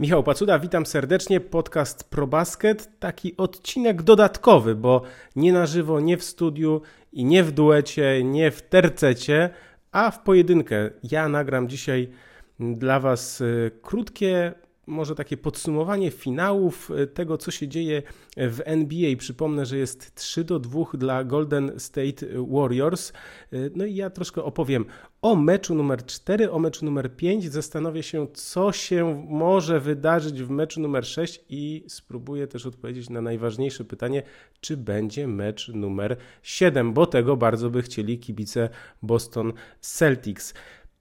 Michał Pacuda, witam serdecznie. Podcast ProBasket, taki odcinek dodatkowy, bo nie na żywo, nie w studiu i nie w duecie, nie w tercecie, a w pojedynkę. Ja nagram dzisiaj dla Was y, krótkie może takie podsumowanie finałów e, tego, co się dzieje w NBA. Przypomnę, że jest 3 do 2 dla Golden State Warriors. E, no i ja troszkę opowiem o meczu numer 4, o meczu numer 5. Zastanowię się, co się może wydarzyć w meczu numer 6 i spróbuję też odpowiedzieć na najważniejsze pytanie, czy będzie mecz numer 7, bo tego bardzo by chcieli kibice Boston Celtics.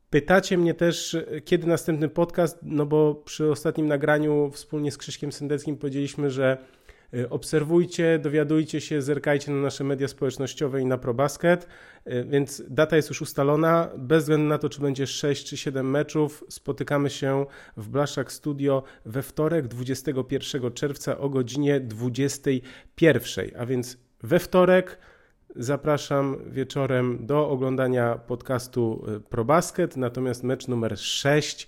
Pytacie mnie też, kiedy następny podcast, no bo przy ostatnim nagraniu wspólnie z Krzyśkiem Sendeckim powiedzieliśmy, że y, obserwujcie, dowiadujcie się, zerkajcie na nasze media społecznościowe i na ProBasket, y, więc data jest już ustalona, bez względu na to, czy będzie 6 czy 7 meczów, spotykamy się w Blaszak Studio we wtorek 21 czerwca o godzinie 21, a więc we wtorek Zapraszam wieczorem do oglądania podcastu e, ProBasket, natomiast mecz numer 6 e,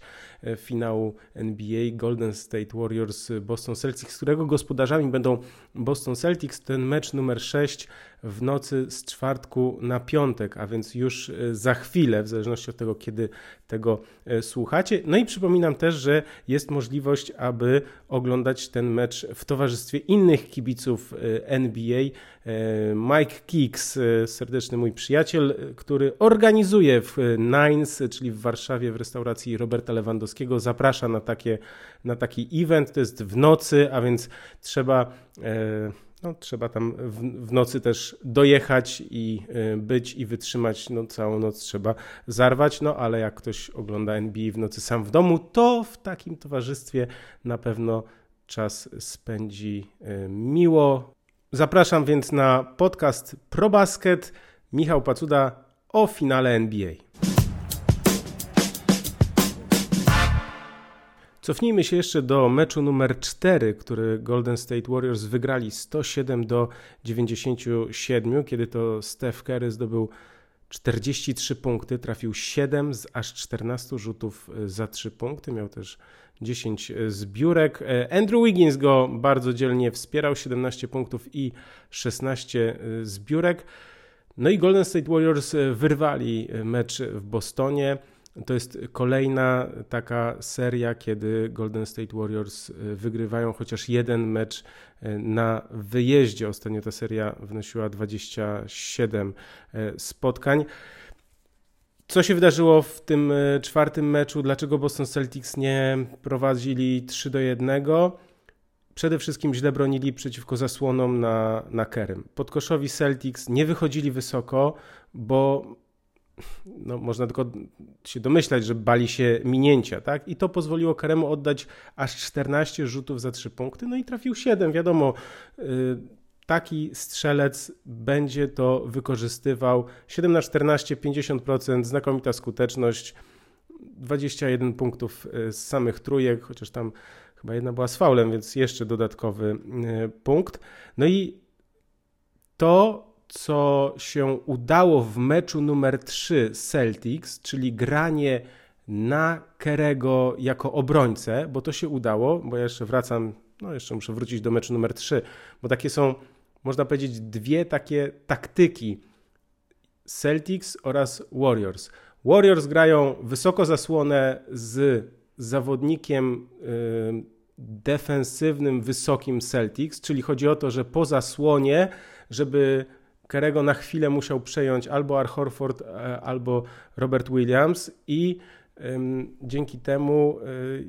finału NBA Golden State Warriors Boston Celtics, którego gospodarzami będą Boston Celtics. Ten mecz numer 6 w nocy z czwartku na piątek, a więc już e, za chwilę, w zależności od tego, kiedy tego słuchacie. No i przypominam też, że jest możliwość, aby oglądać ten mecz w towarzystwie innych kibiców NBA. Mike Kicks, serdeczny mój przyjaciel, który organizuje w Nines, czyli w Warszawie w restauracji Roberta Lewandowskiego, zaprasza na, takie, na taki event. To jest w nocy, a więc trzeba e, no, trzeba tam w, w, nocy też dojechać i e, być i wytrzymać, no całą noc trzeba zarwać, no ale jak ktoś ogląda NBA w nocy sam w domu, to w takim towarzystwie na pewno czas spędzi e, miło. Zapraszam więc na podcast ProBasket Michał Pacuda o finale NBA. Cofnijmy się jeszcze do meczu numer 4, który Golden State Warriors wygrali 107 do 97, kiedy to Steph Curry zdobył 43 punkty, trafił 7 z aż 14 rzutów e, za 3 punkty, miał też 10 e, zbiórek. E, Andrew Wiggins go bardzo dzielnie wspierał, 17 punktów i 16 zbiórek. No i Golden State Warriors wyrwali mecz w Bostonie. To jest kolejna taka seria, kiedy Golden State Warriors e, wygrywają chociaż jeden mecz e, na wyjeździe. Ostatnio ta seria wynosiła 27 e, spotkań. Co się wydarzyło w tym czwartym meczu? Dlaczego Boston Celtics nie prowadzili 3 do 1? Przede wszystkim źle bronili przeciwko zasłonom na, na Kerem. Podkoszowi Celtics nie wychodzili wysoko, bo no, można tylko się domyślać, że bali się minięcia, tak? I to pozwoliło Karemu oddać aż 14 rzutów za 3 punkty, no i trafił 7. Wiadomo, y, taki strzelec będzie to wykorzystywał. 7 na 14, 50%, znakomita skuteczność, 21 punktów y, z samych trójek, chociaż tam chyba jedna była z faulem, więc jeszcze dodatkowy y, punkt. No i to co się udało w meczu numer 3 Celtics, czyli granie na Kerego jako obrońcę, bo to się udało, bo ja jeszcze wracam, no jeszcze muszę wrócić do meczu numer 3, bo takie są, można powiedzieć, dwie takie taktyki Celtics oraz Warriors. Warriors grają wysoko zasłonę z zawodnikiem yy, defensywnym, wysokim Celtics, czyli chodzi o to, że po zasłonie, żeby Kerego na chwilę musiał przejąć albo Ar Horford, e, albo Robert Williams i ym, dzięki temu y,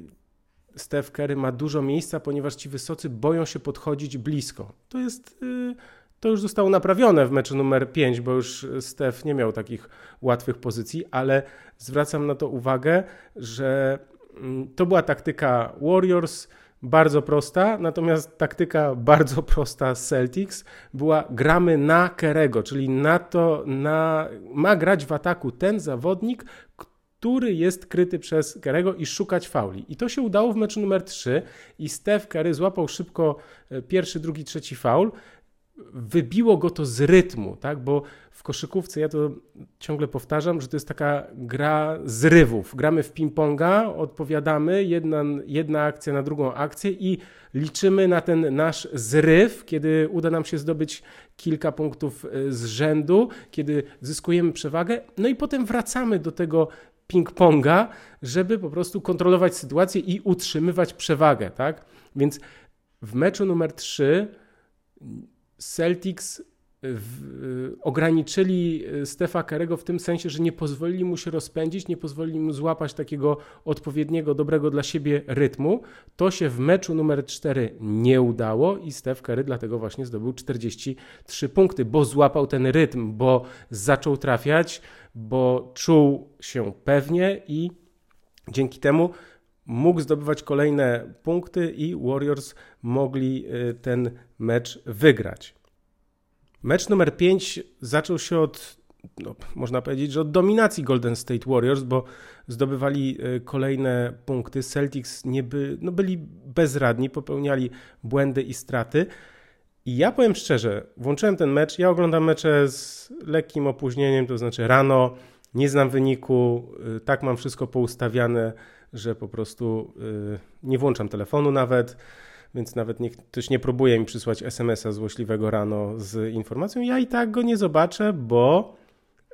Steph Curry ma dużo miejsca, ponieważ ci wysocy boją się podchodzić blisko. To jest... Y, to już zostało naprawione w meczu numer 5, bo już Steph nie miał takich łatwych pozycji, ale zwracam na to uwagę, że mm, to była taktyka Warriors, bardzo prosta, natomiast taktyka bardzo prosta Celtics była gramy na Kerego, czyli na to, na, ma grać w ataku ten zawodnik, który jest kryty przez Kerego i szukać fauli. I to się udało w meczu numer 3 i Steph Curry złapał szybko e, pierwszy, drugi, trzeci faul. Wybiło go to z rytmu, tak? Bo w koszykówce, ja to ciągle powtarzam, że to jest taka gra zrywów. Gramy w ping-ponga, odpowiadamy, jedna, jedna akcja na drugą akcję i liczymy na ten nasz zryw, kiedy uda nam się zdobyć kilka punktów e, z rzędu, kiedy zyskujemy przewagę, no i potem wracamy do tego ping-ponga, żeby po prostu kontrolować sytuację i utrzymywać przewagę, tak? Więc w meczu numer 3 Celtics w, y, ograniczyli y, Stefa Karego w tym sensie, że nie pozwolili mu się rozpędzić, nie pozwolili mu złapać takiego odpowiedniego, dobrego dla siebie rytmu. To się w meczu numer 4 nie udało i Stef Curry dlatego właśnie zdobył 43 punkty, bo złapał ten rytm, bo zaczął trafiać, bo czuł się pewnie i dzięki temu mógł zdobywać kolejne punkty i Warriors mogli y, ten mecz wygrać. Mecz numer 5 zaczął się od, no, można powiedzieć, że od dominacji Golden State Warriors, bo zdobywali y, kolejne punkty. Celtics nie by, no, byli bezradni, popełniali błędy i straty. I ja powiem szczerze, włączyłem ten mecz. Ja oglądam mecze z lekkim opóźnieniem, to znaczy rano, nie znam wyniku, y, tak mam wszystko poustawiane, że po prostu nie włączam telefonu nawet więc nawet niech ktoś nie próbuje mi przysłać SMS-a złośliwego rano z informacją, ja i tak go nie zobaczę, bo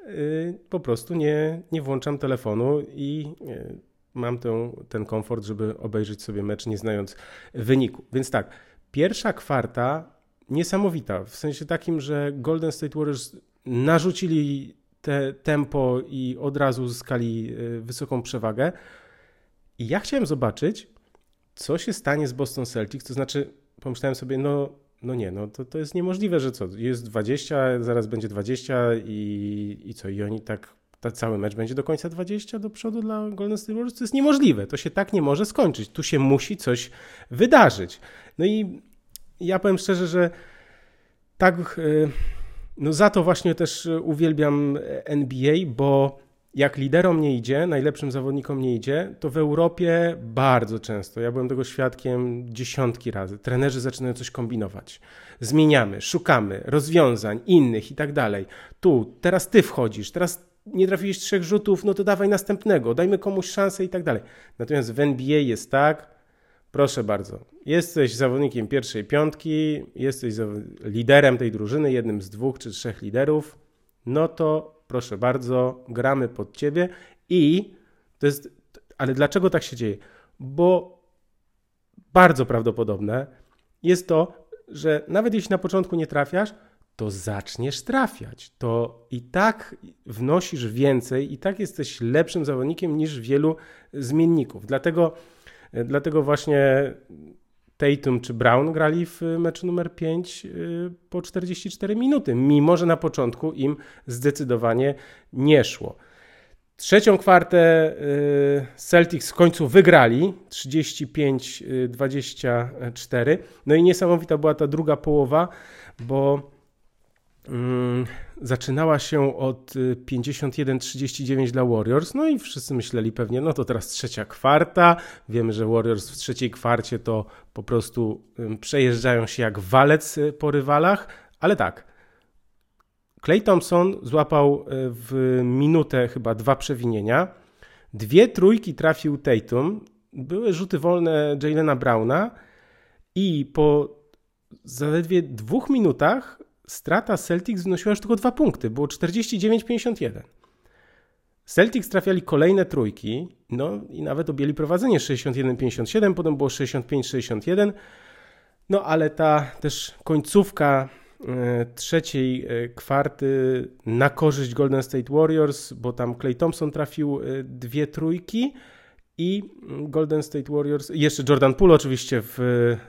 yy, po prostu nie, nie włączam telefonu i yy, mam ten, ten komfort, żeby obejrzeć sobie mecz nie znając wyniku. Więc tak, pierwsza kwarta niesamowita, w sensie takim, że Golden State Warriors narzucili te tempo i od razu uzyskali y, wysoką przewagę. I ja chciałem zobaczyć, co się stanie z Boston Celtics, to znaczy pomyślałem sobie, no, no nie, no to, to jest niemożliwe, że co, jest 20, zaraz będzie 20 i, i co, i oni tak, ta cały mecz będzie do końca 20 do przodu dla Golden State Warriors, to jest niemożliwe, to się tak nie może skończyć, tu się musi coś wydarzyć. No i ja powiem szczerze, że tak, y, no za to właśnie też uwielbiam NBA, bo jak liderom nie idzie, najlepszym zawodnikom nie idzie, to w Europie bardzo często, ja byłem tego świadkiem dziesiątki razy, trenerzy zaczynają coś kombinować. Zmieniamy, szukamy rozwiązań innych i tak dalej. Tu, teraz ty wchodzisz, teraz nie trafiłeś trzech rzutów, no to dawaj następnego, dajmy komuś szansę i tak dalej. Natomiast w NBA jest tak, proszę bardzo, jesteś zawodnikiem pierwszej piątki, jesteś liderem tej drużyny, jednym z dwóch czy trzech liderów, no to proszę bardzo, gramy pod ciebie i to jest, ale dlaczego tak się dzieje? Bo bardzo prawdopodobne jest to, że nawet jeśli na początku nie trafiasz, to zaczniesz trafiać. To i tak wnosisz więcej, i tak jesteś lepszym zawodnikiem niż wielu zmienników. Dlatego, dlatego właśnie Tatum czy Brown grali w meczu numer 5 y, po 44 minuty, mimo że na początku im zdecydowanie nie szło. Trzecią kwartę y, Celtics w końcu wygrali 35-24. No i niesamowita była ta druga połowa, bo zaczynała się od 51-39 y, dla Warriors, no i wszyscy myśleli pewnie, no to teraz trzecia kwarta. Wiemy, że Warriors w trzeciej kwarcie to po prostu przejeżdżają się jak walec y, po rywalach, ale tak. Clay Thompson złapał y, w minutę chyba dwa przewinienia. Dwie trójki trafił Tatum. Były rzuty wolne Jalena Browna i po zaledwie dwóch minutach strata Celtics wynosiła już tylko dwa punkty, było 49-51. Celtics trafiali kolejne trójki, no i nawet objęli prowadzenie 61-57, potem było 65-61, no ale ta też końcówka e, trzeciej e, kwarty na korzyść Golden State Warriors, bo tam Clay Thompson trafił e, dwie trójki i Golden State Warriors, jeszcze Jordan Poole oczywiście w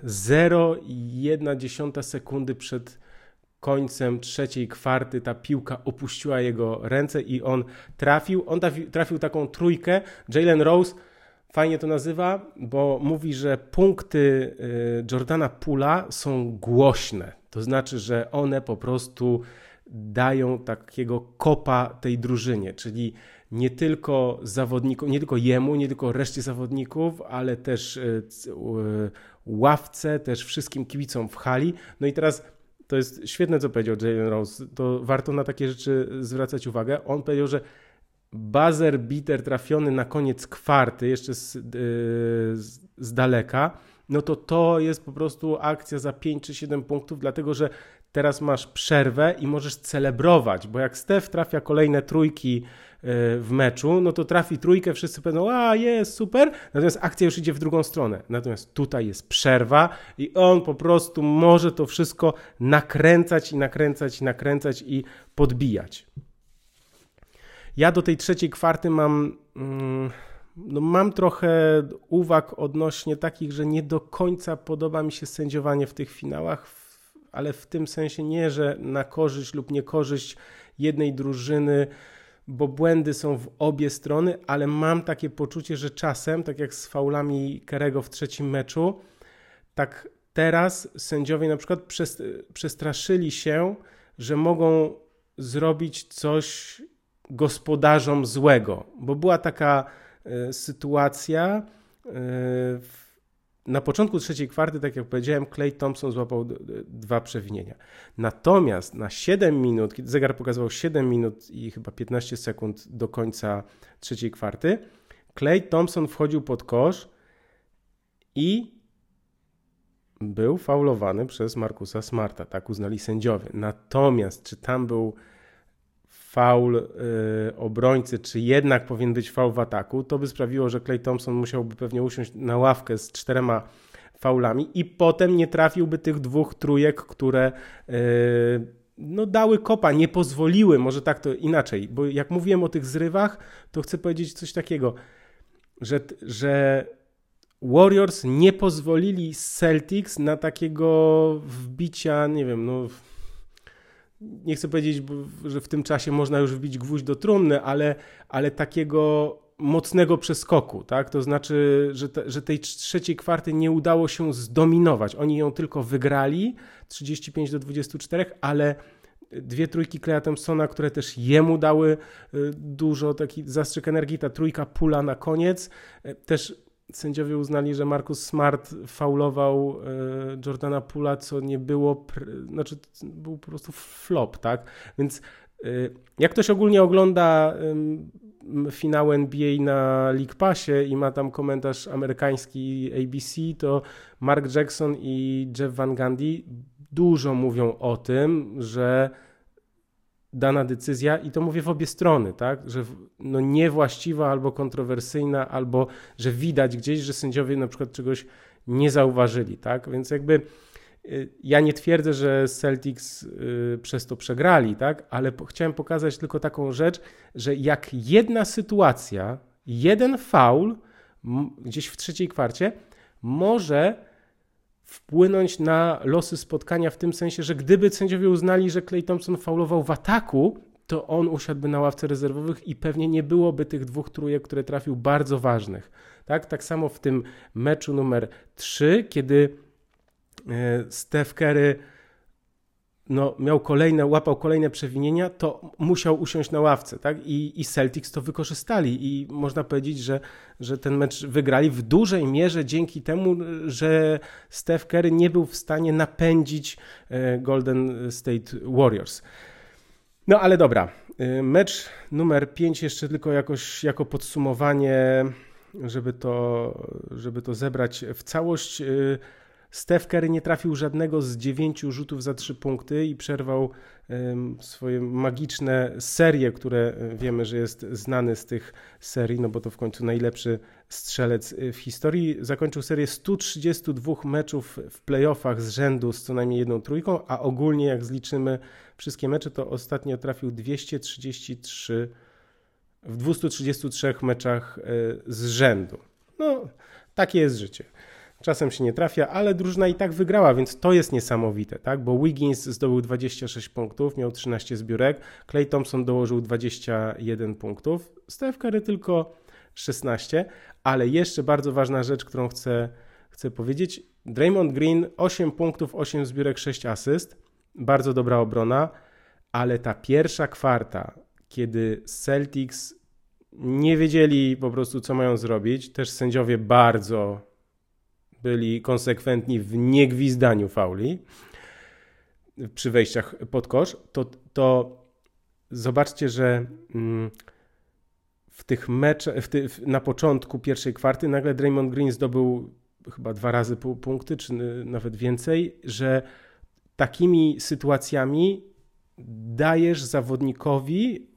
0,1 sekundy przed końcem trzeciej kwarty ta piłka opuściła jego ręce i on trafił. On trafił, taką trójkę. Jalen Rose fajnie to nazywa, bo mówi, że punkty y, Jordana Pula są głośne. To znaczy, że one po prostu dają takiego kopa tej drużynie, czyli nie tylko zawodnikom, nie tylko jemu, nie tylko reszcie zawodników, ale też y, y, ławce, też wszystkim kibicom w hali. No i teraz to jest świetne, co powiedział Jalen Rose. To warto na takie rzeczy zwracać uwagę. On powiedział, że buzzer beater trafiony na koniec kwarty, jeszcze z, yy, z daleka, no to to jest po prostu akcja za 5 czy 7 punktów, dlatego że teraz masz przerwę i możesz celebrować, bo jak Steph trafia kolejne trójki w meczu, no to trafi trójkę, wszyscy powiedzą, a jest, super, natomiast akcja już idzie w drugą stronę. Natomiast tutaj jest przerwa i on po prostu może to wszystko nakręcać i nakręcać i nakręcać i podbijać. Ja do tej trzeciej kwarty mam... Mm, no mam trochę uwag odnośnie takich, że nie do końca podoba mi się sędziowanie w tych finałach, ale w tym sensie nie, że na korzyść lub niekorzyść jednej drużyny, bo błędy są w obie strony, ale mam takie poczucie, że czasem, tak jak z faulami Kerego w trzecim meczu, tak teraz sędziowie na przykład przestraszyli się, że mogą zrobić coś gospodarzom złego, bo była taka E, sytuacja. E, na początku trzeciej kwarty, tak jak powiedziałem, Clay Thompson złapał dwa przewinienia. Natomiast na 7 minut, kiedy zegar pokazywał 7 minut i chyba 15 sekund do końca trzeciej kwarty, Clay Thompson wchodził pod kosz i był faulowany przez Markusa Smarta, tak uznali sędziowie. Natomiast czy tam był faul y, obrońcy, czy jednak powinien być faul w ataku, to by sprawiło, że Clay Thompson musiałby pewnie usiąść na ławkę z czterema faulami i potem nie trafiłby tych dwóch trójek, które y, no, dały kopa, nie pozwoliły, może tak to inaczej, bo jak mówiłem o tych zrywach, to chcę powiedzieć coś takiego, że, że Warriors nie pozwolili Celtics na takiego wbicia, nie wiem, no nie chcę powiedzieć, że w tym czasie można już wbić gwóźdź do trumny, ale, ale takiego mocnego przeskoku, tak? To znaczy, że, te, że tej trzeciej kwarty nie udało się zdominować. Oni ją tylko wygrali 35 do 24, ale dwie trójki Kleja Thompsona, które też jemu dały y, dużo taki zastrzyk energii, ta trójka pula na koniec, y, też sędziowie uznali, że Marcus Smart faulował e, Jordana Pula, co nie było, znaczy był po prostu flop, tak? Więc e, jak ktoś ogólnie ogląda finał NBA na League Passie i ma tam komentarz amerykański ABC, to Mark Jackson i Jeff Van Gundy dużo mówią o tym, że dana decyzja, i to mówię w obie strony, tak, że no niewłaściwa albo kontrowersyjna, albo że widać gdzieś, że sędziowie na przykład czegoś nie zauważyli, tak, więc jakby y, ja nie twierdzę, że Celtics y, przez to przegrali, tak, ale chciałem pokazać tylko taką rzecz, że jak jedna sytuacja, jeden faul gdzieś w trzeciej kwarcie może wpłynąć na losy spotkania w tym sensie, że gdyby sędziowie uznali, że Clay Thompson faulował w ataku, to on usiadłby na ławce rezerwowych i pewnie nie byłoby tych dwóch trójek, które trafił bardzo ważnych. Tak, tak samo w tym meczu numer 3, kiedy e, Steph Curry no, miał kolejne, łapał kolejne przewinienia, to musiał usiąść na ławce, tak? I, I Celtics to wykorzystali i można powiedzieć, że, że ten mecz wygrali w dużej mierze dzięki temu, że Steph Curry nie był w stanie napędzić e, Golden State Warriors. No ale dobra, e, mecz numer 5 jeszcze tylko jakoś jako podsumowanie, żeby to, żeby to zebrać w całość. Steph Curry nie trafił żadnego z dziewięciu rzutów za trzy punkty i przerwał swoje magiczne serie, które e, wiemy, że jest znany z tych serii, no bo to w końcu najlepszy strzelec e, w historii. Zakończył serię 132 meczów w playoffach z rzędu z co najmniej jedną trójką, a ogólnie jak zliczymy wszystkie mecze, to ostatnio trafił 233 w 233 meczach e, z rzędu. No, takie jest życie. Czasem się nie trafia, ale drużyna i tak wygrała, więc to jest niesamowite, tak? Bo Wiggins zdobył 26 punktów, miał 13 zbiórek, Clay Thompson dołożył 21 punktów, Steph Curry tylko 16, ale jeszcze bardzo ważna rzecz, którą chcę, chcę powiedzieć. Draymond Green 8 punktów, 8 zbiórek, 6 asyst. Bardzo dobra obrona, ale ta pierwsza kwarta, kiedy Celtics nie wiedzieli po prostu, co mają zrobić, też sędziowie bardzo byli konsekwentni w niegwizdaniu fauli. przy wejściach pod kosz, to, to zobaczcie, że mm, w tych meczach, ty, na początku pierwszej kwarty nagle Draymond Green zdobył chyba dwa razy pół punkty, czy nawet więcej, że takimi sytuacjami dajesz zawodnikowi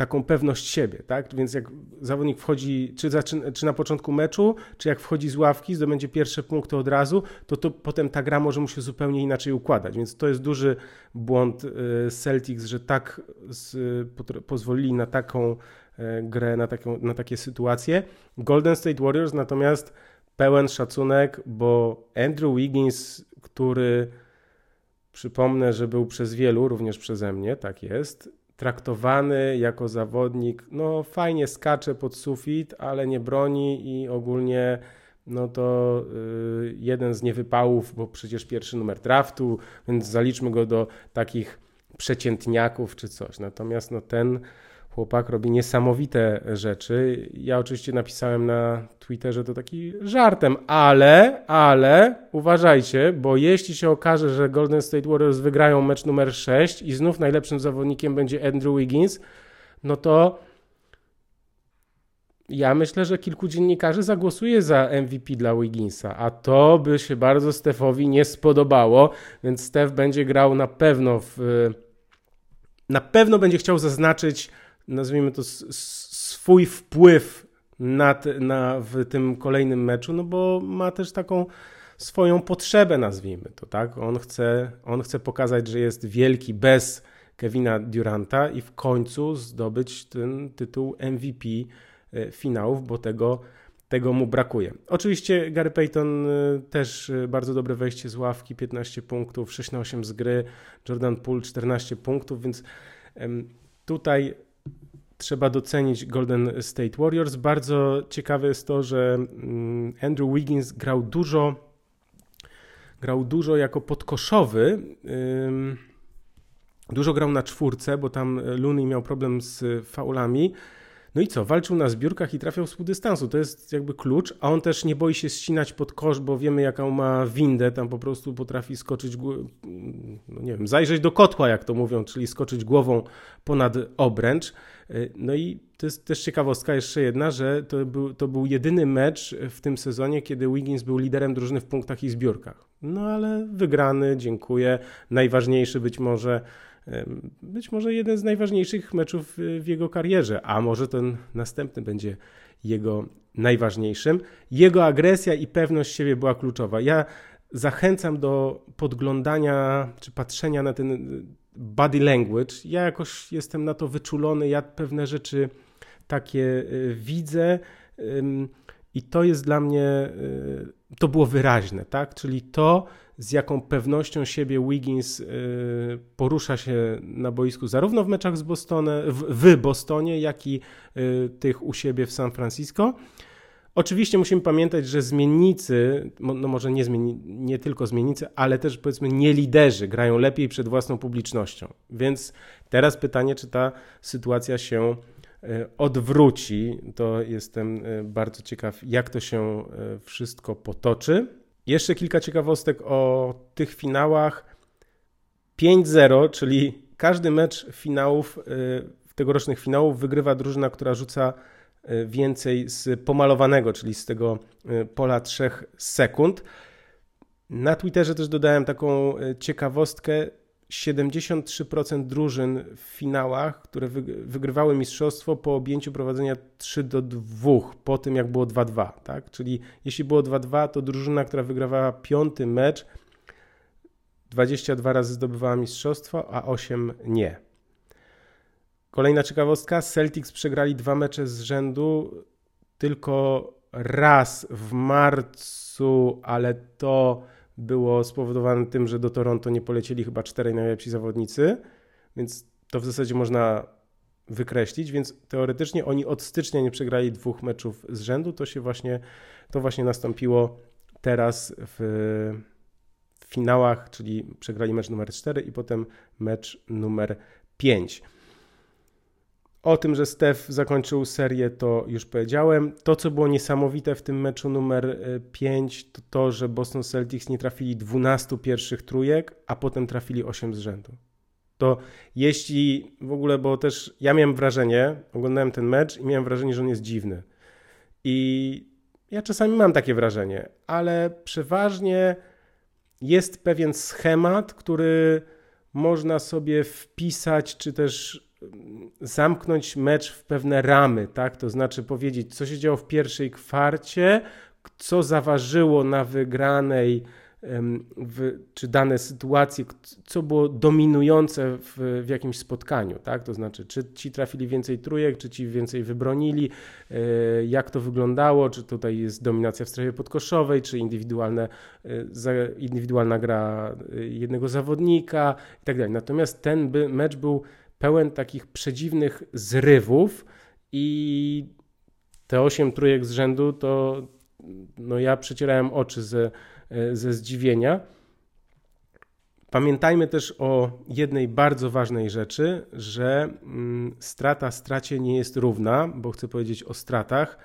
taką pewność siebie, tak? Więc jak zawodnik wchodzi, czy, zaczyna, czy na początku meczu, czy jak wchodzi z ławki, zdobędzie pierwsze punkty od razu, to, to potem ta gra może mu się zupełnie inaczej układać. Więc to jest duży błąd y, Celtics, że tak z, pozwolili na taką y, grę, na, taką, na takie sytuacje. Golden State Warriors natomiast pełen szacunek, bo Andrew Wiggins, który przypomnę, że był przez wielu, również przeze mnie, tak jest, traktowany jako zawodnik, no fajnie skacze pod sufit, ale nie broni i ogólnie no to y, jeden z niewypałów, bo przecież pierwszy numer draftu, więc zaliczmy go do takich przeciętniaków czy coś. Natomiast no ten chłopak robi niesamowite rzeczy. Ja oczywiście napisałem na Twitterze to taki żartem, ale, ale uważajcie, bo jeśli się okaże, że Golden State Warriors wygrają mecz numer 6 i znów najlepszym zawodnikiem będzie Andrew Wiggins, no to ja myślę, że kilku dziennikarzy zagłosuje za MVP dla Wigginsa, a to by się bardzo Stefowi nie spodobało, więc Stef będzie grał na pewno w. Na pewno będzie chciał zaznaczyć nazwijmy to, swój wpływ na, na, w tym kolejnym meczu, no bo ma też taką swoją potrzebę, nazwijmy to, tak? On chce, on chce pokazać, że jest wielki bez Kevina Duranta i w końcu zdobyć ten tytuł MVP e, finałów, bo tego, tego mu brakuje. Oczywiście Gary Payton e, też e, bardzo dobre wejście z ławki, 15 punktów, 6 na 8 z gry, Jordan Poole 14 punktów, więc tutaj trzeba docenić Golden State Warriors. Bardzo ciekawe jest to, że mm, Andrew Wiggins grał dużo, grał dużo jako podkoszowy. Dużo grał na czwórce, bo tam Looney miał problem z faulami. No i co? Walczył na zbiórkach i trafiał z dystansu. To jest jakby klucz, a on też nie boi się ścinać pod kosz, bo wiemy jaką ma windę, tam po prostu potrafi skoczyć, no nie wiem, zajrzeć do kotła, jak to mówią, czyli skoczyć głową ponad obręcz. No i to jest też ciekawostka jeszcze jedna, że to był, to był jedyny mecz w tym sezonie, kiedy Wiggins był liderem drużyny w punktach i zbiórkach. No ale wygrany, dziękuję. Najważniejszy być może być może jeden z najważniejszych meczów w jego karierze, a może ten następny będzie jego najważniejszym. Jego agresja i pewność siebie była kluczowa. Ja zachęcam do podglądania czy patrzenia na ten body language. Ja jakoś jestem na to wyczulony, ja pewne rzeczy takie y, widzę i to jest dla mnie, y, to było wyraźne, tak? Czyli to, z jaką pewnością siebie Wiggins y, porusza się na boisku, zarówno w meczach z Bostonem, w Bostonie, jak i tych u siebie w San Francisco. Oczywiście musimy pamiętać, że zmiennicy, no może nie, zmieni, nie tylko zmiennicy, ale też powiedzmy nie liderzy grają lepiej przed własną publicznością. Więc teraz pytanie, czy ta sytuacja się e, odwróci. To jestem bardzo ciekaw, jak to się wszystko potoczy. Jeszcze kilka ciekawostek o tych finałach. 5-0, czyli każdy mecz finałów, tegorocznych finałów wygrywa drużyna, która rzuca E, więcej z pomalowanego, czyli z tego e, pola 3 sekund. Na Twitterze też dodałem taką ciekawostkę. 73% drużyn w finałach, które wygrywały mistrzostwo po objęciu prowadzenia 3 do 2, po tym jak było 2-2. Tak? Czyli jeśli było 2-2, to drużyna, która wygrywała piąty mecz, 22 razy zdobywała mistrzostwo, a 8 nie. Kolejna ciekawostka, Celtics przegrali dwa mecze z rzędu, tylko raz w marcu, ale to było spowodowane tym, że do Toronto nie polecieli chyba czterej najlepsi zawodnicy, więc to w zasadzie można wykreślić, więc teoretycznie oni od stycznia nie przegrali dwóch meczów z rzędu, to się właśnie, to właśnie nastąpiło teraz w finałach, czyli przegrali mecz numer 4 i potem mecz numer 5. O tym, że Steph zakończył serię, to już powiedziałem. To, co było niesamowite w tym meczu numer 5, e, to to, że Boston Celtics nie trafili 12 pierwszych trójek, a potem trafili 8 z rzędu. To jeśli w ogóle, bo też ja miałem wrażenie, oglądałem ten mecz i miałem wrażenie, że on jest dziwny. I ja czasami mam takie wrażenie, ale przeważnie jest pewien schemat, który można sobie wpisać, czy też zamknąć mecz w pewne ramy, tak? To znaczy powiedzieć, co się działo w pierwszej kwarcie, co zaważyło na wygranej w, czy dane sytuacje, co było dominujące w, w jakimś spotkaniu, tak? To znaczy, czy ci trafili więcej trójek, czy ci więcej wybronili, e, jak to wyglądało, czy tutaj jest dominacja w strefie podkoszowej, czy indywidualne, e, indywidualna gra e, jednego zawodnika i tak dalej. Natomiast ten mecz był pełen takich przedziwnych zrywów i te osiem trójek z rzędu to no ja przecierałem oczy ze, ze zdziwienia. Pamiętajmy też o jednej bardzo ważnej rzeczy, że mm, strata stracie nie jest równa, bo chcę powiedzieć o stratach,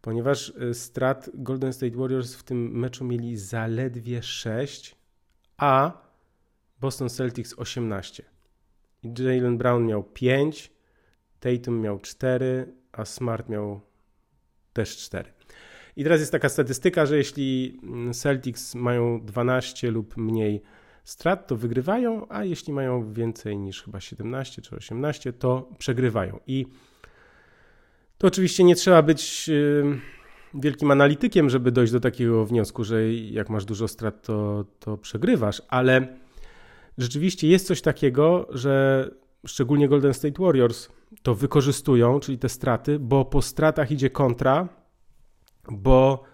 ponieważ y, strat Golden State Warriors w tym meczu mieli zaledwie 6, a Boston Celtics 18. Jalen Brown miał 5, Tatum miał 4, a Smart miał też 4. I teraz jest taka statystyka, że jeśli Celtics mają 12 lub mniej strat, to wygrywają, a jeśli mają więcej niż chyba 17 czy 18, to przegrywają. I to oczywiście nie trzeba być y, wielkim analitykiem, żeby dojść do takiego wniosku, że jak masz dużo strat, to, to przegrywasz, ale rzeczywiście jest coś takiego, że szczególnie Golden State Warriors to wykorzystują, czyli te straty, bo po stratach idzie kontra, bo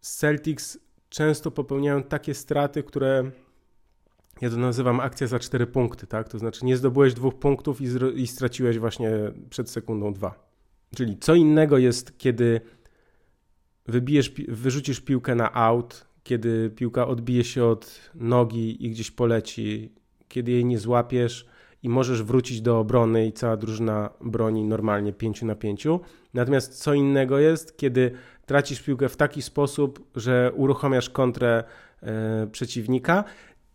Celtics często popełniają takie straty, które ja to nazywam akcja za cztery punkty, tak? To znaczy nie zdobyłeś dwóch punktów i, i straciłeś właśnie przed sekundą dwa. Czyli co innego jest, kiedy wybijesz, wyrzucisz piłkę na out, kiedy piłka odbije się od nogi i gdzieś poleci, kiedy jej nie złapiesz i możesz wrócić do obrony i cała drużyna broni normalnie 5 na 5. Natomiast co innego jest, kiedy tracisz piłkę w taki sposób, że uruchamiasz kontrę e, przeciwnika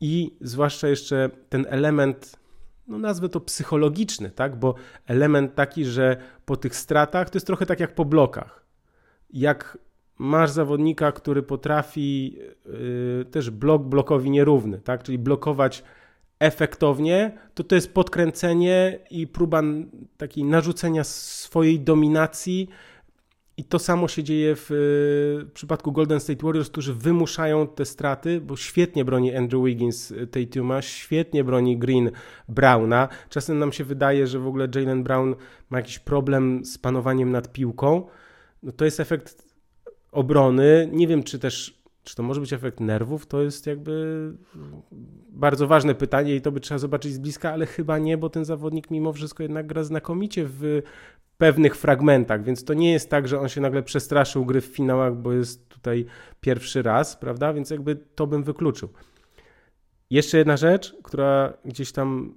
i zwłaszcza jeszcze ten element no nazwę to psychologiczny, tak? Bo element taki, że po tych stratach to jest trochę tak jak po blokach. Jak masz zawodnika, który potrafi yy, też blok blokowi nierówny, tak? czyli blokować efektownie, to to jest podkręcenie i próba takiej narzucenia swojej dominacji. I to samo się dzieje w, w przypadku Golden State Warriors, którzy wymuszają te straty, bo świetnie broni Andrew Wiggins tej Tuma, świetnie broni Green Browna. Czasem nam się wydaje, że w ogóle Jalen Brown ma jakiś problem z panowaniem nad piłką. No to jest efekt obrony. Nie wiem, czy też, czy to może być efekt nerwów, to jest jakby bardzo ważne pytanie i to by trzeba zobaczyć z bliska, ale chyba nie, bo ten zawodnik mimo wszystko jednak gra znakomicie w pewnych fragmentach, więc to nie jest tak, że on się nagle przestraszył gry w finałach, bo jest tutaj pierwszy raz, prawda? Więc jakby to bym wykluczył. Jeszcze jedna rzecz, która gdzieś tam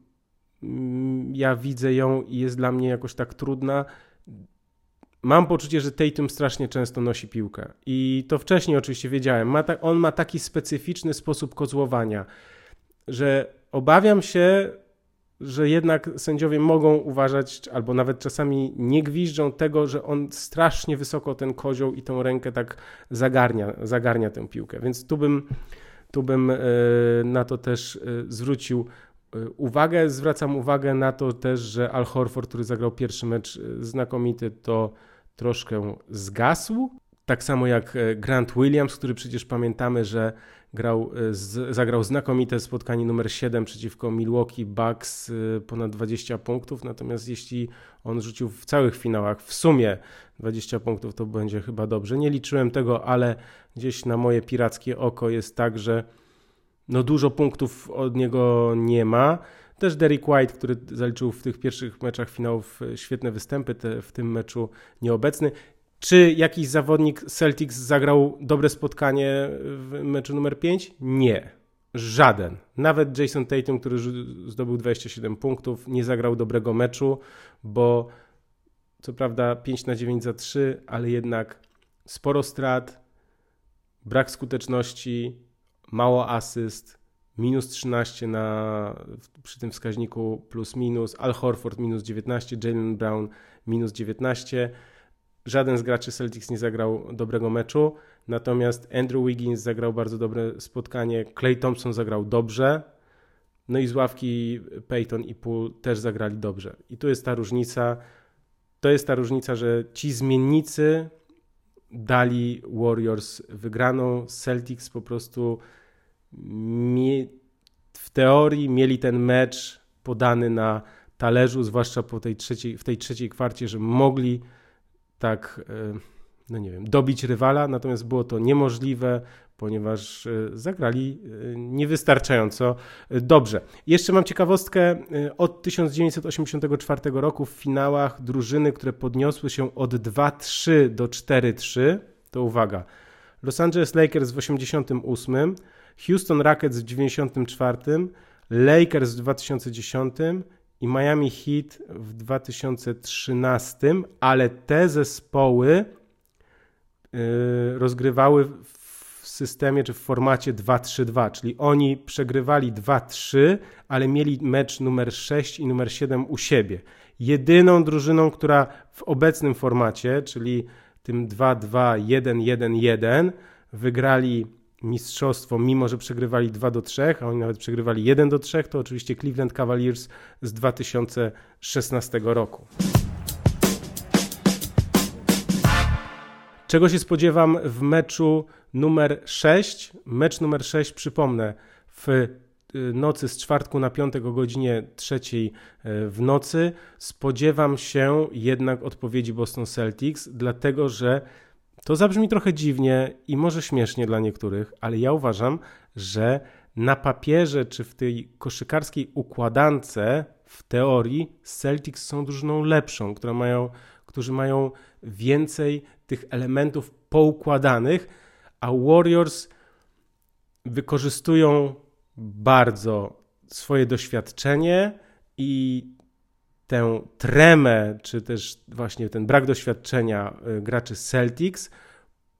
mm, ja widzę ją i jest dla mnie jakoś tak trudna mam poczucie, że Tatum strasznie często nosi piłkę. I to wcześniej oczywiście wiedziałem. Ma ta, on ma taki specyficzny sposób kozłowania, że obawiam się, że jednak sędziowie mogą uważać, albo nawet czasami nie gwiżdżą tego, że on strasznie wysoko ten kozioł i tą rękę tak zagarnia, zagarnia tę piłkę. Więc tu bym, tu bym e, na to też e, zwrócił uwagę. Zwracam uwagę na to też, że Al Horford, który zagrał pierwszy mecz znakomity, to troszkę zgasł. Tak samo jak e, Grant Williams, który przecież pamiętamy, że grał, zagrał znakomite spotkanie numer 7 przeciwko Milwaukee Bucks, ponad 20 punktów. Natomiast jeśli on rzucił w całych finałach w sumie 20 punktów, to będzie chyba dobrze. Nie liczyłem tego, ale gdzieś na moje pirackie oko jest tak, że no dużo punktów od niego nie ma. Też Derek White, który zaliczył w tych pierwszych meczach finałów e, świetne występy, te, w tym meczu nieobecny. Czy jakiś zawodnik Celtics zagrał dobre spotkanie w meczu numer 5? Nie. Żaden. Nawet Jason Tatum, który zdobył 27 punktów, nie zagrał dobrego meczu, bo co prawda 5 na 9 za 3, ale jednak sporo strat, brak skuteczności, mało asyst, minus 13 na, przy tym wskaźniku plus minus, Al Horford minus 19, Jalen Brown minus 19. Żaden z graczy Celtics nie zagrał dobrego meczu, natomiast Andrew Wiggins zagrał bardzo dobre spotkanie, Clay Thompson zagrał dobrze, no i z ławki Peyton i Poole też zagrali dobrze. I tu jest ta różnica, to jest ta różnica, że ci zmiennicy dali Warriors wygraną, Celtics po prostu w teorii mieli ten mecz podany na talerzu, zwłaszcza po tej trzeciej, w tej trzeciej kwarcie, że mogli tak, e, no nie wiem, dobić rywala, natomiast było to niemożliwe, ponieważ e, zagrali e, niewystarczająco dobrze. Jeszcze mam ciekawostkę od 1984 roku w finałach drużyny, które podniosły się od 2-3 do 4-3, to uwaga, Los Angeles Lakers w 88, Houston Rockets w 94, Lakers w 2010 i Miami Heat w 2013, ale te zespoły rozgrywały w systemie czy w formacie 2-3-2, czyli oni przegrywali 2-3, ale mieli mecz numer 6 i numer 7 u siebie. Jedyną drużyną, która w obecnym formacie, czyli tym 2-2-1-1-1, wygrali mistrzostwo, mimo że przegrywali 2 do 3, a oni nawet przegrywali 1 do 3, to oczywiście Cleveland Cavaliers z 2016 roku. Czego się spodziewam w meczu numer 6? Mecz numer 6, przypomnę, w y, nocy z czwartku na piątek o godzinie trzeciej y, w nocy. Spodziewam się jednak odpowiedzi Boston Celtics, dlatego że to zabrzmi trochę dziwnie i może śmiesznie dla niektórych, ale ja uważam, że na papierze czy w tej koszykarskiej układance w teorii Celtics są drużyną lepszą, która mają, którzy mają więcej tych elementów poukładanych, a Warriors wykorzystują bardzo swoje doświadczenie i tę tremę, czy też właśnie ten brak doświadczenia y, graczy Celtics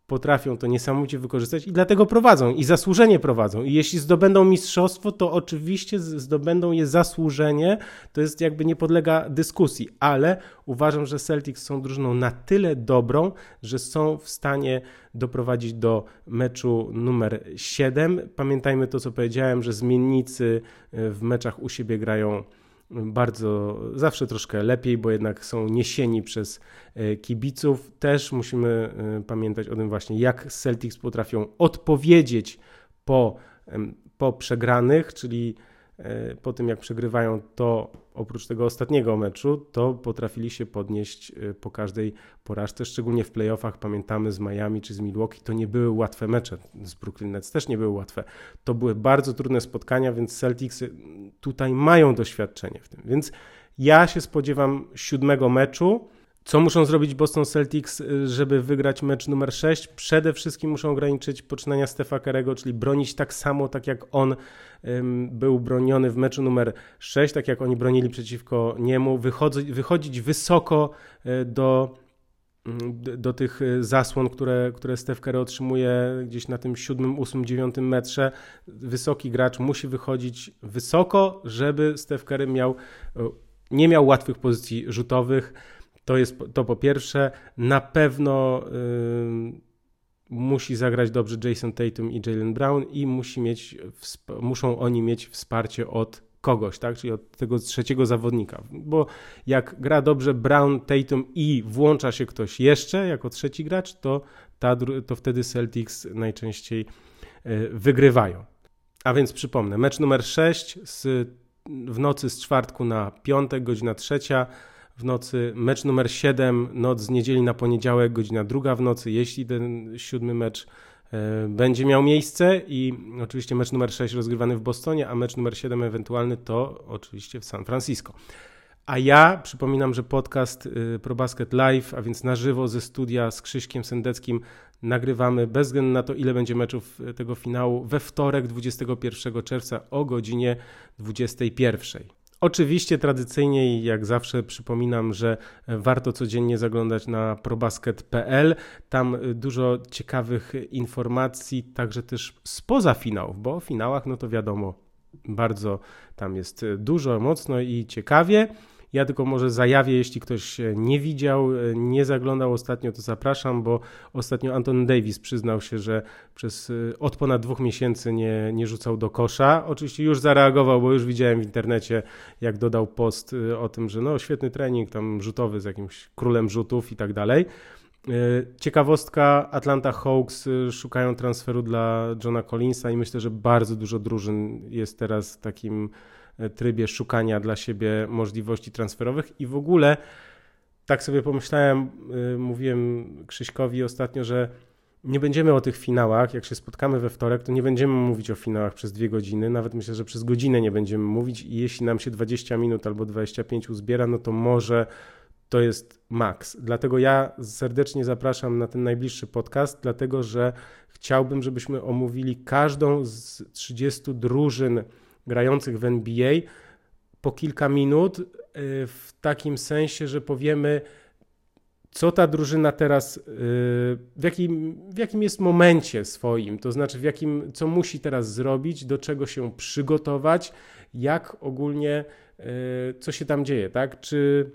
potrafią to niesamowicie wykorzystać i dlatego prowadzą i zasłużenie prowadzą. I jeśli zdobędą mistrzostwo, to oczywiście zdobędą je zasłużenie, to jest jakby nie podlega dyskusji, ale uważam, że Celtics są drużyną na tyle dobrą, że są w stanie doprowadzić do meczu numer 7. Pamiętajmy to, co powiedziałem, że zmiennicy y, w meczach u siebie grają bardzo, zawsze troszkę lepiej, bo jednak są niesieni przez e, kibiców. Też musimy e, pamiętać o tym właśnie, jak Celtics potrafią odpowiedzieć po, po przegranych, czyli e, po tym jak przegrywają, to oprócz tego ostatniego meczu, to potrafili się podnieść po każdej porażce, szczególnie w playoffach. Pamiętamy z Miami czy z Milwaukee, to nie były łatwe mecze. Z Brooklyn Nets też nie były łatwe. To były bardzo trudne spotkania, więc Celtics tutaj mają doświadczenie w tym. Więc ja się spodziewam siódmego meczu. Co muszą zrobić Boston Celtics, y, żeby wygrać mecz numer 6? Przede wszystkim muszą ograniczyć poczynania Stefa Kerego, czyli bronić tak samo, tak jak on ym, był broniony w meczu numer 6, tak jak oni bronili przeciwko niemu, wychodzić, wychodzić wysoko y, do mm, do tych y, zasłon, które, które Steph otrzymuje gdzieś na tym siódmym, ósmym, dziewiątym metrze. Wysoki gracz musi wychodzić wysoko, żeby Steph Curry miał, nie miał łatwych pozycji rzutowych to jest to po pierwsze. Na pewno musi zagrać dobrze Jason Tatum i Jalen Brown i musi mieć, muszą oni mieć wsparcie od kogoś, tak? czyli od tego trzeciego zawodnika. Bo jak gra dobrze Brown, Tatum i włącza się ktoś jeszcze jako trzeci gracz, to, ta, to wtedy Celtics najczęściej yy, wygrywają. A więc przypomnę, mecz numer 6 z, w nocy z czwartku na piątek, godzina trzecia w nocy. Mecz numer 7, noc z niedzieli na poniedziałek, godzina druga w nocy, jeśli ten siódmy mecz e, będzie miał miejsce i oczywiście mecz numer 6 rozgrywany w Bostonie, a mecz numer 7 ewentualny to oczywiście w San Francisco. A ja przypominam, że podcast y, ProBasket Live, a więc na żywo ze studia z Krzyśkiem Sendeckim nagrywamy bez względu na to, ile będzie meczów tego finału we wtorek 21 czerwca o godzinie 21. Oczywiście tradycyjnie i jak zawsze przypominam, że warto codziennie zaglądać na probasket.pl. Tam dużo ciekawych informacji, także też spoza finałów, bo o finałach no to wiadomo, bardzo tam jest dużo, mocno i ciekawie. Ja tylko może zajawię, jeśli ktoś nie widział, nie zaglądał ostatnio, to zapraszam, bo ostatnio Anton Davis przyznał się, że przez od ponad dwóch miesięcy nie, nie rzucał do kosza. Oczywiście już zareagował, bo już widziałem w internecie, jak dodał post o tym, że no świetny trening tam rzutowy z jakimś królem rzutów i tak dalej. Ciekawostka, Atlanta Hawks szukają transferu dla Johna Collinsa i myślę, że bardzo dużo drużyn jest teraz takim trybie szukania dla siebie możliwości transferowych. I w ogóle tak sobie pomyślałem, y, mówiłem Krzyśkowi ostatnio, że nie będziemy o tych finałach, jak się spotkamy we wtorek, to nie będziemy mówić o finałach przez dwie godziny, nawet myślę, że przez godzinę nie będziemy mówić. I jeśli nam się 20 minut albo 25 uzbiera, no to może to jest maks. Dlatego ja serdecznie zapraszam na ten najbliższy podcast, dlatego że chciałbym, żebyśmy omówili każdą z 30 drużyn grających w NBA po kilka minut, y, w takim sensie, że powiemy, co ta drużyna teraz, y, w jakim, w jakim jest momencie swoim, to znaczy w jakim, co musi teraz zrobić, do czego się przygotować, jak ogólnie, y, co się tam dzieje, tak? Czy,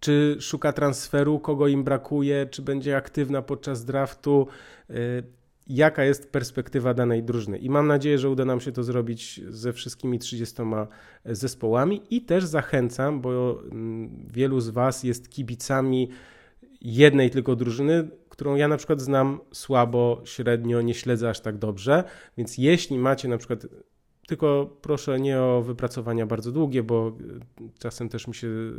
czy szuka transferu, kogo im brakuje, czy będzie aktywna podczas draftu, jaka jest perspektywa danej drużyny. I mam nadzieję, że uda nam się to zrobić ze wszystkimi 30 zespołami i też zachęcam, bo mm, wielu z Was jest kibicami jednej tylko drużyny, którą ja na przykład znam słabo, średnio, nie śledzę aż tak dobrze, więc jeśli macie na przykład tylko proszę nie o wypracowania bardzo długie, bo y, czasem też mi się, y,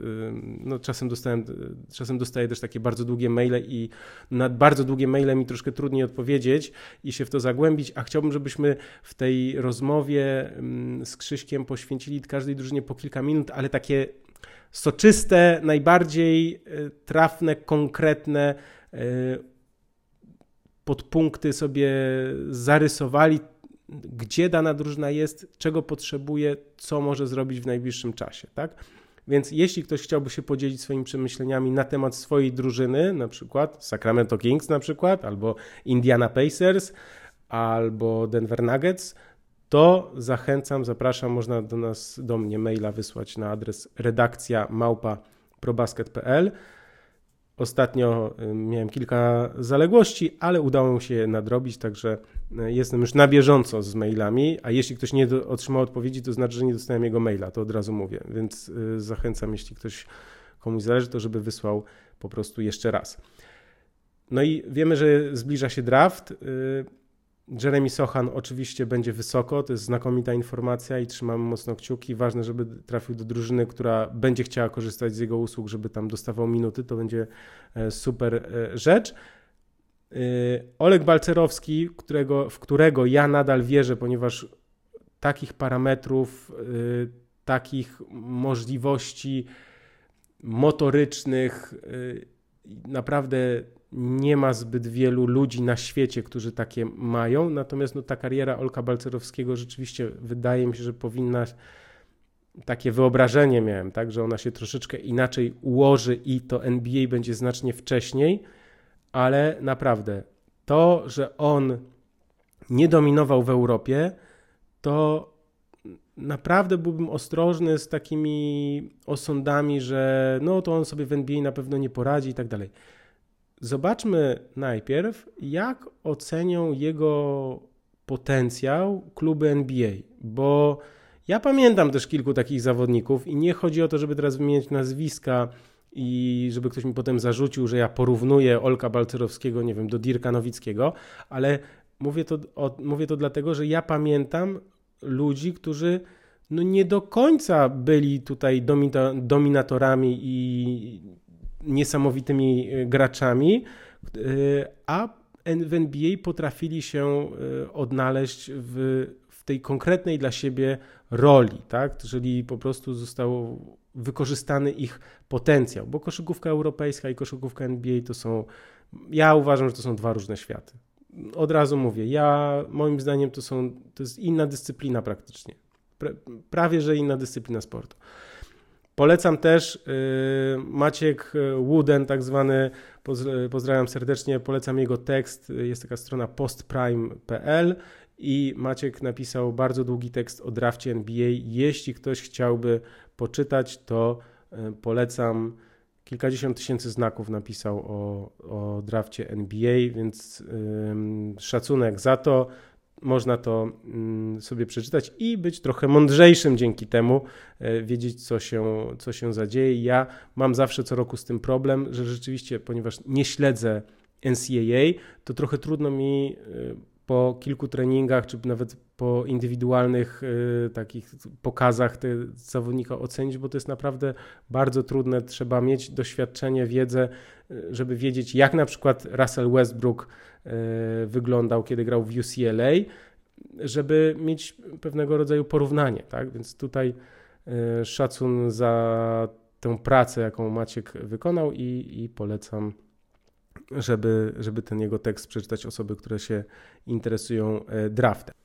no czasem dostałem, czasem dostaję też takie bardzo długie maile i na bardzo długie maile mi troszkę trudniej odpowiedzieć i się w to zagłębić, a chciałbym, żebyśmy w tej rozmowie mm, z Krzyśkiem poświęcili każdej drużynie po kilka minut, ale takie soczyste, najbardziej trafne, konkretne podpunkty sobie zarysowali, gdzie dana drużyna jest, czego potrzebuje, co może zrobić w najbliższym czasie, tak? Więc jeśli ktoś chciałby się podzielić swoimi przemyśleniami na temat swojej drużyny, na przykład Sacramento Kings na przykład, albo Indiana Pacers, albo Denver Nuggets, to zachęcam, zapraszam, można do nas, do mnie maila wysłać na adres redakcja małpa probasket.pl. Ostatnio y, miałem kilka zaległości, ale udało mi się je nadrobić, także jestem już na bieżąco z mailami, a jeśli ktoś nie otrzymał odpowiedzi, to znaczy, że nie dostałem jego maila, to od razu mówię, więc y, zachęcam, jeśli ktoś komuś zależy, to żeby wysłał po prostu jeszcze raz. No i wiemy, że zbliża się draft. Jeremy Sochan oczywiście będzie wysoko, to jest znakomita informacja i trzymamy mocno kciuki. Ważne, żeby trafił do drużyny, która będzie chciała korzystać z jego usług, żeby tam dostawał minuty, to będzie e, super e, rzecz. E, Oleg Balcerowski, którego, w którego ja nadal wierzę, ponieważ takich parametrów, takich możliwości motorycznych naprawdę nie ma zbyt wielu ludzi na świecie, którzy takie mają. Natomiast no, ta kariera Olka Balcerowskiego rzeczywiście wydaje mi się, że powinna takie wyobrażenie miałem, tak, że ona się troszeczkę inaczej ułoży i to NBA będzie znacznie wcześniej, ale naprawdę to, że on nie dominował w Europie, to naprawdę byłbym ostrożny z takimi osądami, że no to on sobie w NBA na pewno nie poradzi i tak dalej. Zobaczmy najpierw, jak ocenią jego potencjał kluby NBA, bo ja pamiętam też kilku takich zawodników i nie chodzi o to, żeby teraz wymieniać nazwiska i żeby ktoś mi potem zarzucił, że ja porównuję Olka Balcerowskiego, nie wiem, do Dirka Nowickiego, ale mówię to, o, mówię to dlatego, że ja pamiętam ludzi, którzy no nie do końca byli tutaj dominatorami i niesamowitymi e, graczami, e, a w NBA potrafili się e, odnaleźć w, w tej konkretnej dla siebie roli, tak? Czyli po prostu został wykorzystany ich potencjał, bo koszykówka europejska i koszykówka NBA to są, ja uważam, że to są dwa różne światy. Od razu mówię, ja moim zdaniem to są, to jest inna dyscyplina praktycznie. prawie że inna dyscyplina sportu. Polecam też y, Maciek Wooden, tak zwany, pozdrawiam serdecznie, polecam jego tekst, jest taka strona postprime.pl i Maciek napisał bardzo długi tekst o drafcie NBA. Jeśli ktoś chciałby poczytać, to y, polecam. Kilkadziesiąt tysięcy znaków napisał o, o drafcie NBA, więc szacunek za to można to mm, sobie przeczytać i być trochę mądrzejszym dzięki temu, e, wiedzieć, co się, co się zadzieje. Ja mam zawsze co roku z tym problem, że rzeczywiście, ponieważ nie śledzę NCAA, to trochę trudno mi e, po kilku treningach, czy nawet po indywidualnych y, takich pokazach te zawodnika ocenić, bo to jest naprawdę bardzo trudne. Trzeba mieć doświadczenie, wiedzę, y, żeby wiedzieć, jak na przykład Russell Westbrook y, wyglądał, kiedy grał w UCLA, żeby mieć pewnego rodzaju porównanie. Tak? Więc tutaj y, szacun za tę pracę, jaką Maciek wykonał i, i polecam żeby, żeby ten jego tekst przeczytać osoby, które się interesują e, draftem.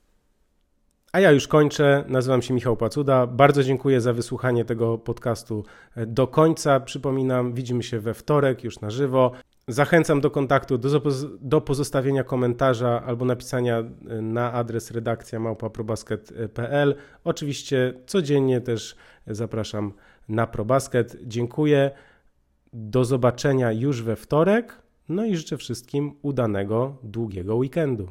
A ja już kończę. Nazywam się Michał Pacuda. Bardzo dziękuję za wysłuchanie tego podcastu e, do końca. Przypominam, widzimy się we wtorek już na żywo. Zachęcam do kontaktu, do, do pozostawienia komentarza albo napisania e, na adres redakcja małpaprobasket.pl. Oczywiście codziennie też zapraszam na ProBasket. Dziękuję. Do zobaczenia już we wtorek. No i życzę wszystkim udanego, długiego weekendu.